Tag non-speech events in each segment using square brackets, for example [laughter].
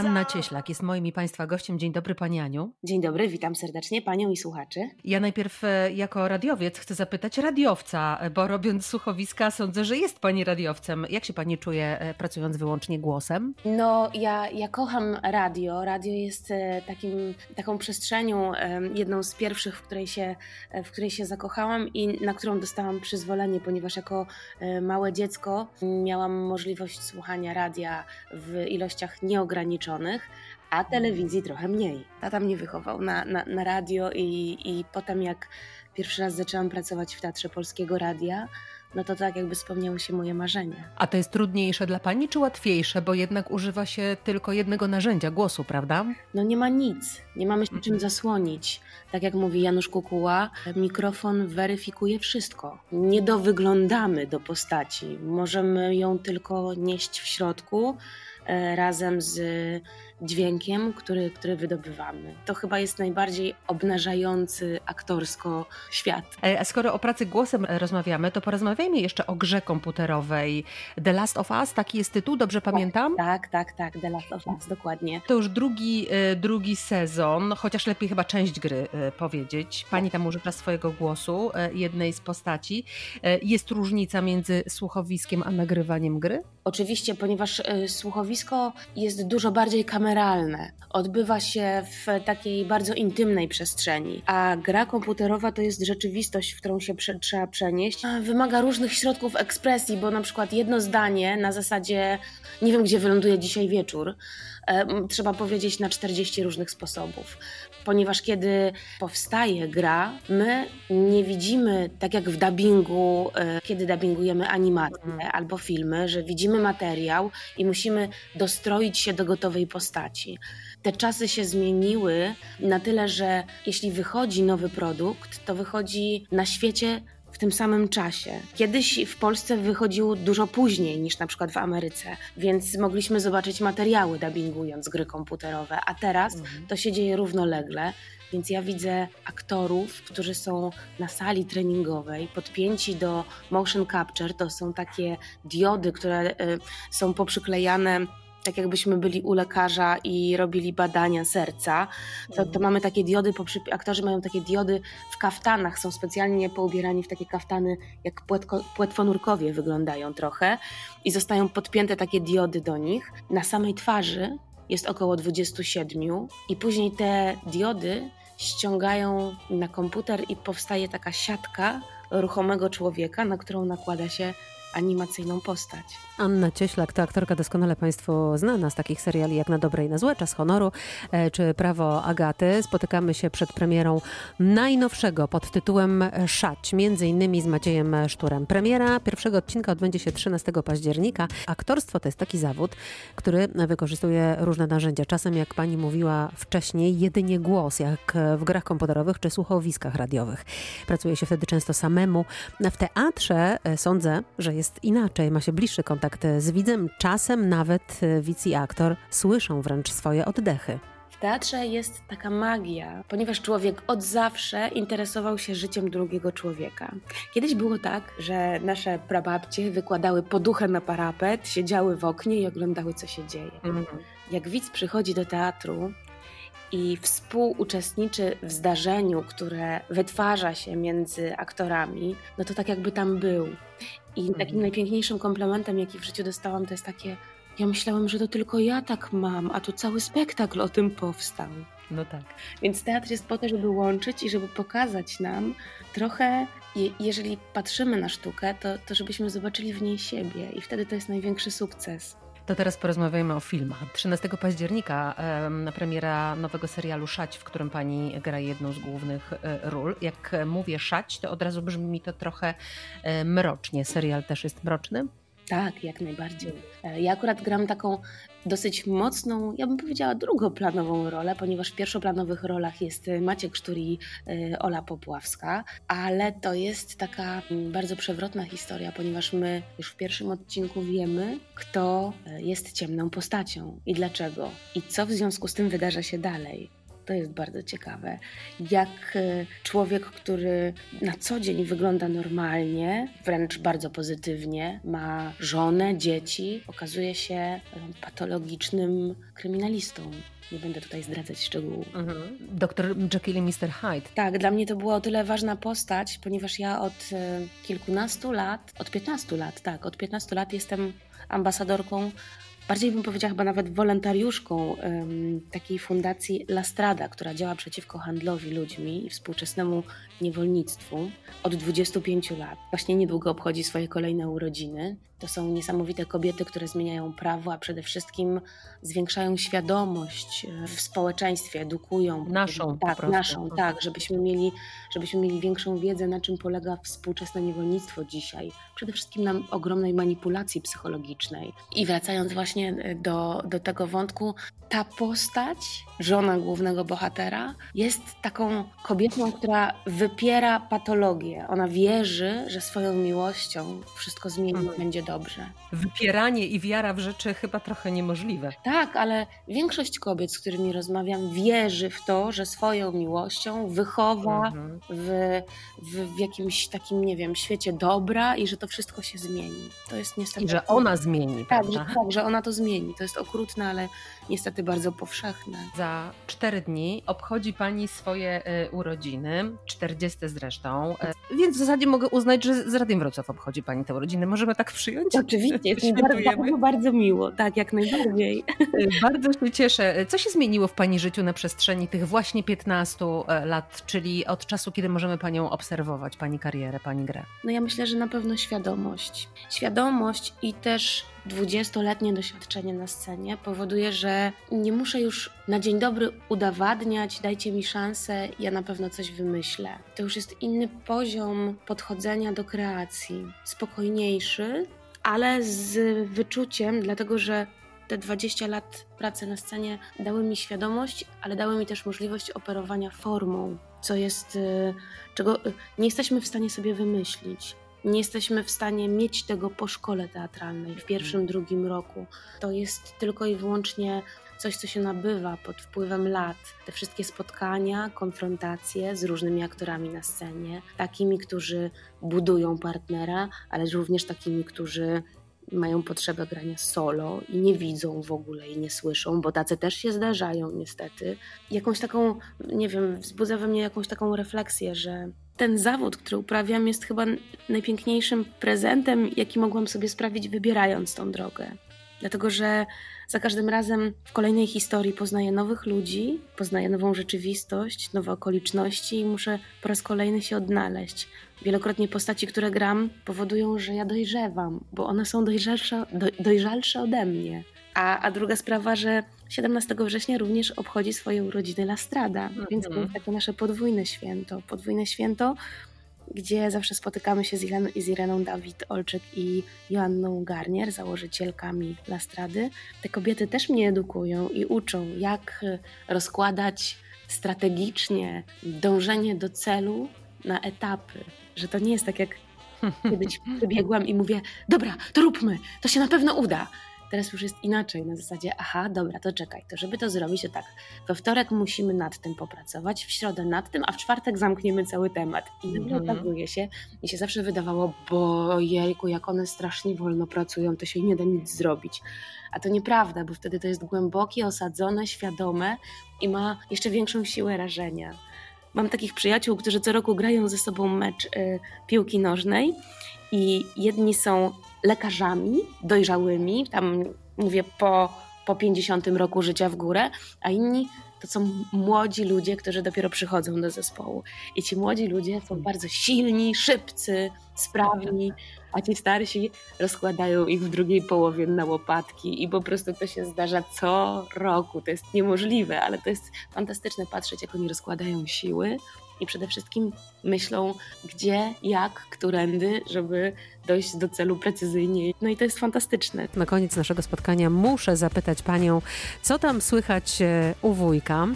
Anna Cieślak jest moim i Państwa gościem. Dzień dobry Pani Aniu. Dzień dobry, witam serdecznie Panią i słuchaczy. Ja najpierw e, jako radiowiec chcę zapytać radiowca, bo robiąc słuchowiska sądzę, że jest Pani radiowcem. Jak się Pani czuje e, pracując wyłącznie głosem? No ja, ja kocham radio. Radio jest e, takim, taką przestrzenią, jedną z pierwszych, w której, się, w której się zakochałam i na którą dostałam przyzwolenie, ponieważ jako małe dziecko miałam możliwość słuchania radia w ilościach nieograniczonych, a telewizji trochę mniej. Tata mnie wychował na, na, na radio i, i potem jak pierwszy raz zaczęłam pracować w Teatrze Polskiego Radia, no to tak jakby spełniały się moje marzenia. A to jest trudniejsze dla Pani czy łatwiejsze, bo jednak używa się tylko jednego narzędzia, głosu, prawda? No nie ma nic, nie mamy się czym zasłonić. Tak jak mówi Janusz Kukuła, mikrofon weryfikuje wszystko. Nie dowyglądamy do postaci, możemy ją tylko nieść w środku, razem z dźwiękiem, który, który wydobywamy. To chyba jest najbardziej obnażający aktorsko świat. E, a skoro o pracy głosem rozmawiamy, to porozmawiajmy jeszcze o grze komputerowej The Last of Us, taki jest tytuł, dobrze tak, pamiętam? Tak, tak, tak, The Last of Us, dokładnie. To już drugi, e, drugi sezon, chociaż lepiej chyba część gry powiedzieć. Pani tam używa swojego głosu, jednej z postaci. Jest różnica między słuchowiskiem a nagrywaniem gry? Oczywiście, ponieważ słuchowisko jest dużo bardziej kameralne. Odbywa się w takiej bardzo intymnej przestrzeni, a gra komputerowa to jest rzeczywistość, w którą się prze trzeba przenieść. Wymaga różnych środków ekspresji, bo na przykład jedno zdanie na zasadzie nie wiem, gdzie wyląduje dzisiaj wieczór, e, trzeba powiedzieć na 40 różnych sposobów. Ponieważ kiedy powstaje gra, my nie widzimy, tak jak w dubbingu, e, kiedy dubbingujemy animacje mhm. albo filmy, że widzimy materiał i musimy dostroić się do gotowej postaci. Te czasy się zmieniły na tyle, że jeśli wychodzi nowy produkt, to wychodzi na świecie tym samym czasie. Kiedyś w Polsce wychodził dużo później niż na przykład w Ameryce, więc mogliśmy zobaczyć materiały dubbingując gry komputerowe, a teraz mhm. to się dzieje równolegle. Więc ja widzę aktorów, którzy są na sali treningowej, podpięci do motion capture. To są takie diody, które y, są poprzyklejane tak jakbyśmy byli u lekarza i robili badania serca, to, to mhm. mamy takie diody, aktorzy mają takie diody w kaftanach, są specjalnie poubierani w takie kaftany, jak płetko, płetwonurkowie wyglądają trochę i zostają podpięte takie diody do nich. Na samej twarzy jest około 27 i później te diody ściągają na komputer i powstaje taka siatka ruchomego człowieka, na którą nakłada się animacyjną postać. Anna Cieślak to aktorka doskonale Państwu znana z takich seriali jak Na dobre i na złe, Czas honoru e, czy Prawo Agaty. Spotykamy się przed premierą najnowszego pod tytułem Szać, między innymi z Maciejem Szturem. Premiera pierwszego odcinka odbędzie się 13 października. Aktorstwo to jest taki zawód, który wykorzystuje różne narzędzia. Czasem, jak pani mówiła wcześniej, jedynie głos, jak w grach komputerowych czy słuchowiskach radiowych. Pracuje się wtedy często samemu. W teatrze e, sądzę, że jest inaczej, ma się bliższy kontakt kontakt z widzem. Czasem nawet e, widz i aktor słyszą wręcz swoje oddechy. W teatrze jest taka magia, ponieważ człowiek od zawsze interesował się życiem drugiego człowieka. Kiedyś było tak, że nasze prababcie wykładały poduchę na parapet, siedziały w oknie i oglądały, co się dzieje. Mhm. Jak widz przychodzi do teatru, i współuczestniczy w zdarzeniu, które wytwarza się między aktorami, no to tak jakby tam był. I mhm. takim najpiękniejszym komplementem, jaki w życiu dostałam, to jest takie: Ja myślałam, że to tylko ja tak mam, a tu cały spektakl o tym powstał. No tak. Więc teatr jest po to, żeby łączyć i żeby pokazać nam trochę, jeżeli patrzymy na sztukę, to, to żebyśmy zobaczyli w niej siebie, i wtedy to jest największy sukces. To teraz porozmawiajmy o filmach. 13 października na premiera nowego serialu Szać, w którym pani gra jedną z głównych e, ról. Jak mówię Szać, to od razu brzmi mi to trochę e, mrocznie. Serial też jest mroczny? Tak, jak najbardziej. E, ja akurat gram taką dosyć mocną, ja bym powiedziała drugoplanową rolę, ponieważ w pierwszoplanowych rolach jest Maciek Sztur i e, Ola Popławska, ale to jest taka mm, bardzo przewrotna historia, ponieważ my już w pierwszym odcinku wiemy, kto e, jest ciemną postacią i dlaczego i co w związku z tym wydarza się dalej To jest bardzo ciekawe. Jak e, człowiek, który na co dzień wygląda normalnie, wręcz bardzo pozytywnie, ma żonę, dzieci, okazuje się e, patologicznym kryminalistą. Nie będę tutaj zdradzać szczegółów. Mhm. Doktor Jekyll i Mr. Hyde. Tak, dla mnie to była o tyle ważna postać, ponieważ ja od e, kilkunastu lat, od 15 lat, tak, od 15 lat jestem ambasadorką bardziej bym powiedziała chyba nawet wolontariuszką um, takiej fundacji La Strada, która działa przeciwko handlowi ludźmi i współczesnemu niewolnictwu od 25 lat. Właśnie niedługo obchodzi swoje kolejne urodziny. To są niesamowite kobiety, które zmieniają prawo, a przede wszystkim zwiększają świadomość e, w społeczeństwie, edukują. Naszą. Tak, naszą, tak, żebyśmy mieli, żebyśmy mieli większą wiedzę, na czym polega współczesne niewolnictwo dzisiaj. Przede wszystkim na ogromnej manipulacji psychologicznej. I wracając właśnie e, do, do tego wątku, ta postać, żona głównego bohatera, jest taką kobietą, która wypiera patologię. Ona wierzy, że swoją miłością wszystko zmieni mhm. będzie dobrze. Wypieranie i wiara w rzeczy chyba trochę niemożliwe. Tak, ale większość kobiet, z którymi rozmawiam, wierzy w to, że swoją miłością wychowa mhm. w, w, w, jakimś takim, nie wiem, świecie dobra i że to wszystko się zmieni. To jest niestety. I że ona zmieni, tak, że, tak, że ona to zmieni. To jest okrutne, ale niestety bardzo powszechne. Za cztery dni obchodzi Pani swoje y, urodziny, 40 zresztą, y, więc w zasadzie mogę uznać, że z Radiem Wrocław obchodzi Pani te urodziny. Możemy tak przyjąć? Oczywiście, bardzo, bardzo miło, tak, jak najbardziej. Y, bardzo się cieszę. Co się zmieniło w Pani życiu na przestrzeni tych właśnie 15 lat, czyli od czasu, kiedy możemy Panią obserwować, Pani karierę, Pani grę? No ja myślę, że na pewno świadomość. Świadomość i też dwudziestoletnie doświadczenie na scenie powoduje, że nie muszę już na dzień dobry udowadniać, dajcie mi szansę, ja na pewno coś wymyślę. To już jest inny poziom podchodzenia do kreacji, spokojniejszy, ale z wyczuciem, dlatego że te 20 lat pracy na scenie dały mi świadomość, ale dały mi też możliwość operowania formą, co jest, y, czego y, nie jesteśmy w stanie sobie wymyślić nie jesteśmy w stanie mieć tego po szkole teatralnej w pierwszym, drugim roku. To jest tylko i wyłącznie coś, co się nabywa pod wpływem lat. Te wszystkie spotkania, konfrontacje z różnymi aktorami na scenie, takimi, którzy budują partnera, ale również takimi, którzy mają potrzebę grania solo i nie widzą w ogóle i nie słyszą, bo tacy też się zdarzają niestety. Jakąś taką, nie wiem, wzbudza we mnie jakąś taką refleksję, że ten zawód, który uprawiam, jest chyba najpiękniejszym prezentem, jaki mogłam sobie sprawić, wybierając tą drogę. Dlatego, że za każdym razem w kolejnej historii poznaję nowych ludzi, poznaję nową rzeczywistość, nowe okoliczności i muszę po raz kolejny się odnaleźć. Wielokrotnie postaci, które gram, powodują, że ja dojrzewam, bo one są dojrzalsze, do, dojrzalsze ode mnie. A, a druga sprawa, że 17 września również obchodzi swoje urodziny La Strada, mm -hmm. więc to jest takie nasze podwójne święto. Podwójne święto, gdzie zawsze spotykamy się z, Iren z Ireną Dawid Olczyk i Joanną Garnier, założycielkami Lastrady. Te kobiety też mnie edukują i uczą, jak rozkładać strategicznie dążenie do celu na etapy. Że to nie jest tak jak kiedyś [laughs] wybiegłam i mówię, dobra, to róbmy, to się na pewno uda. Teraz już jest inaczej, na zasadzie, aha, dobra, to czekaj, to żeby to zrobić, to tak, we wtorek musimy nad tym popracować, w środę nad tym, a w czwartek zamkniemy cały temat. I nagle mm. okazuje się, mi się zawsze wydawało, bo jejku, jak one strasznie wolno pracują, to się nie da nic zrobić. A to nieprawda, bo wtedy to jest głębokie, osadzone, świadome i ma jeszcze większą siłę rażenia. Mam takich przyjaciół, którzy co roku grają ze sobą mecz y, piłki nożnej i jedni są lekarzami dojrzałymi, tam mówię po, po 50 roku życia w górę, a inni to są młodzi ludzie, którzy dopiero przychodzą do zespołu. I ci młodzi ludzie są bardzo silni, szybcy, sprawni, a ci starsi rozkładają ich w drugiej połowie na łopatki i po prostu to się zdarza co roku. To jest niemożliwe, ale to jest fantastyczne patrzeć, jak oni rozkładają siły i przede wszystkim myślą, gdzie, jak, którędy, żeby dojść do celu precyzyjnie. No i to jest fantastyczne. Na koniec naszego spotkania muszę zapytać Panią, co tam słychać e, u wujka?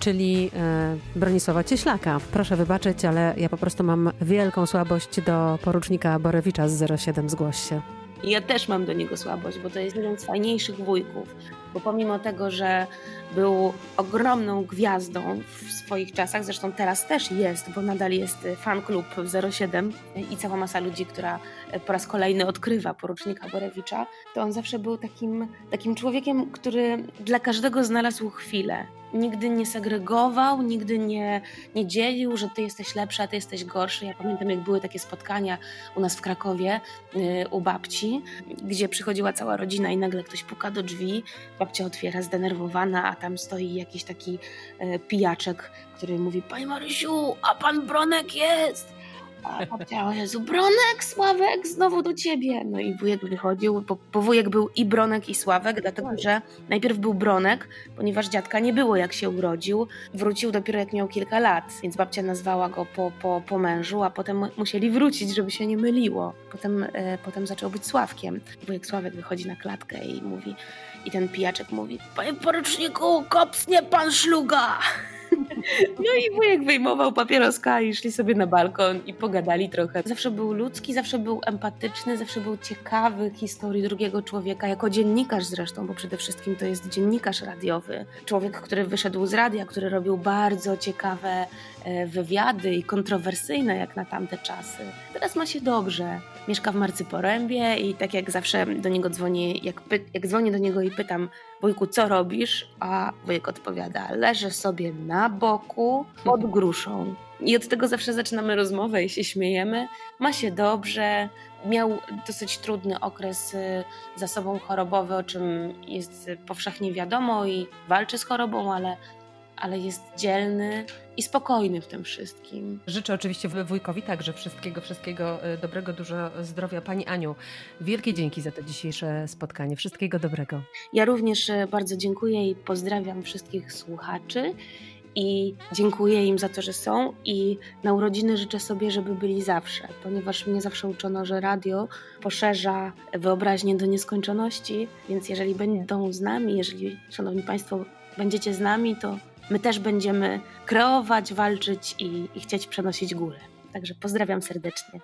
czyli e, Bronisława Cieślaka. Proszę wybaczyć, ale ja po prostu mam wielką słabość do porucznika Borewicza z 07 Zgłoś się. I ja też mam do niego słabość, bo to jest jeden z fajniejszych wujków. Bo pomimo tego, że był ogromną gwiazdą w swoich czasach, zresztą teraz też jest, bo nadal jest fan klub 07 i cała masa ludzi, która po raz kolejny odkrywa porucznika Borewicza, to on zawsze był takim, takim człowiekiem, który dla każdego znalazł chwilę nigdy nie segregował, nigdy nie, nie dzielił, że ty jesteś lepszy, a ty jesteś gorszy. Ja pamiętam, jak były takie spotkania u nas w Krakowie, yy, u babci, gdzie przychodziła cała rodzina i nagle ktoś puka do drzwi, babcia otwiera zdenerwowana, a tam stoi jakiś taki yy, pijaczek, który mówi, Panie Marysiu, a pan Bronek jest! A babcia, o Jezu, Bronek, Sławek, znowu do ciebie. No i wujek wychodził, bo, bo wujek był i Bronek, i Sławek, dlatego że najpierw był Bronek, ponieważ dziadka nie było jak się urodził. Wrócił dopiero jak miał kilka lat, więc babcia nazwała go po, po, po mężu, a potem musieli wrócić, żeby się nie myliło. Potem, e, potem zaczął być Sławkiem. Wujek Sławek wychodzi na klatkę i mówi, i ten pijaczek mówi, panie poruczniku, kopsnie pan szluga. [laughs] No i wujek wyjmował papieroska i szli sobie na balkon i pogadali trochę. Zawsze był ludzki, zawsze był empatyczny, zawsze był ciekawy historii drugiego człowieka, jako dziennikarz zresztą, bo przede wszystkim to jest dziennikarz radiowy. Człowiek, który wyszedł z radia, który robił bardzo ciekawe e, wywiady i kontrowersyjne jak na tamte czasy. Teraz ma się dobrze. Mieszka w Marcyporębie i tak jak zawsze do niego dzwonię, jak, jak dzwonię do niego i pytam, wujku, co robisz? A wujek odpowiada, leżę sobie na boku pod [laughs] gruszą. I od tego zawsze zaczynamy rozmowę i się śmiejemy. Ma się dobrze, miał dosyć trudny okres y, za sobą chorobowy, o czym jest powszechnie wiadomo i walczy z chorobą, ale ale jest dzielny i spokojny w tym wszystkim. Życzę oczywiście wujkowi także wszystkiego, wszystkiego e, dobrego, dużo zdrowia. Pani Aniu, wielkie dzięki za to dzisiejsze spotkanie. Wszystkiego dobrego. Ja również e, bardzo dziękuję i pozdrawiam wszystkich słuchaczy i dziękuję im za to, że są i na urodziny życzę sobie, żeby byli zawsze, ponieważ mnie zawsze uczono, że radio poszerza wyobraźnię do nieskończoności, więc jeżeli będą z nami, jeżeli, szanowni państwo, będziecie z nami, to my też będziemy kreować, walczyć i, i chcieć przenosić górę. Także pozdrawiam serdecznie.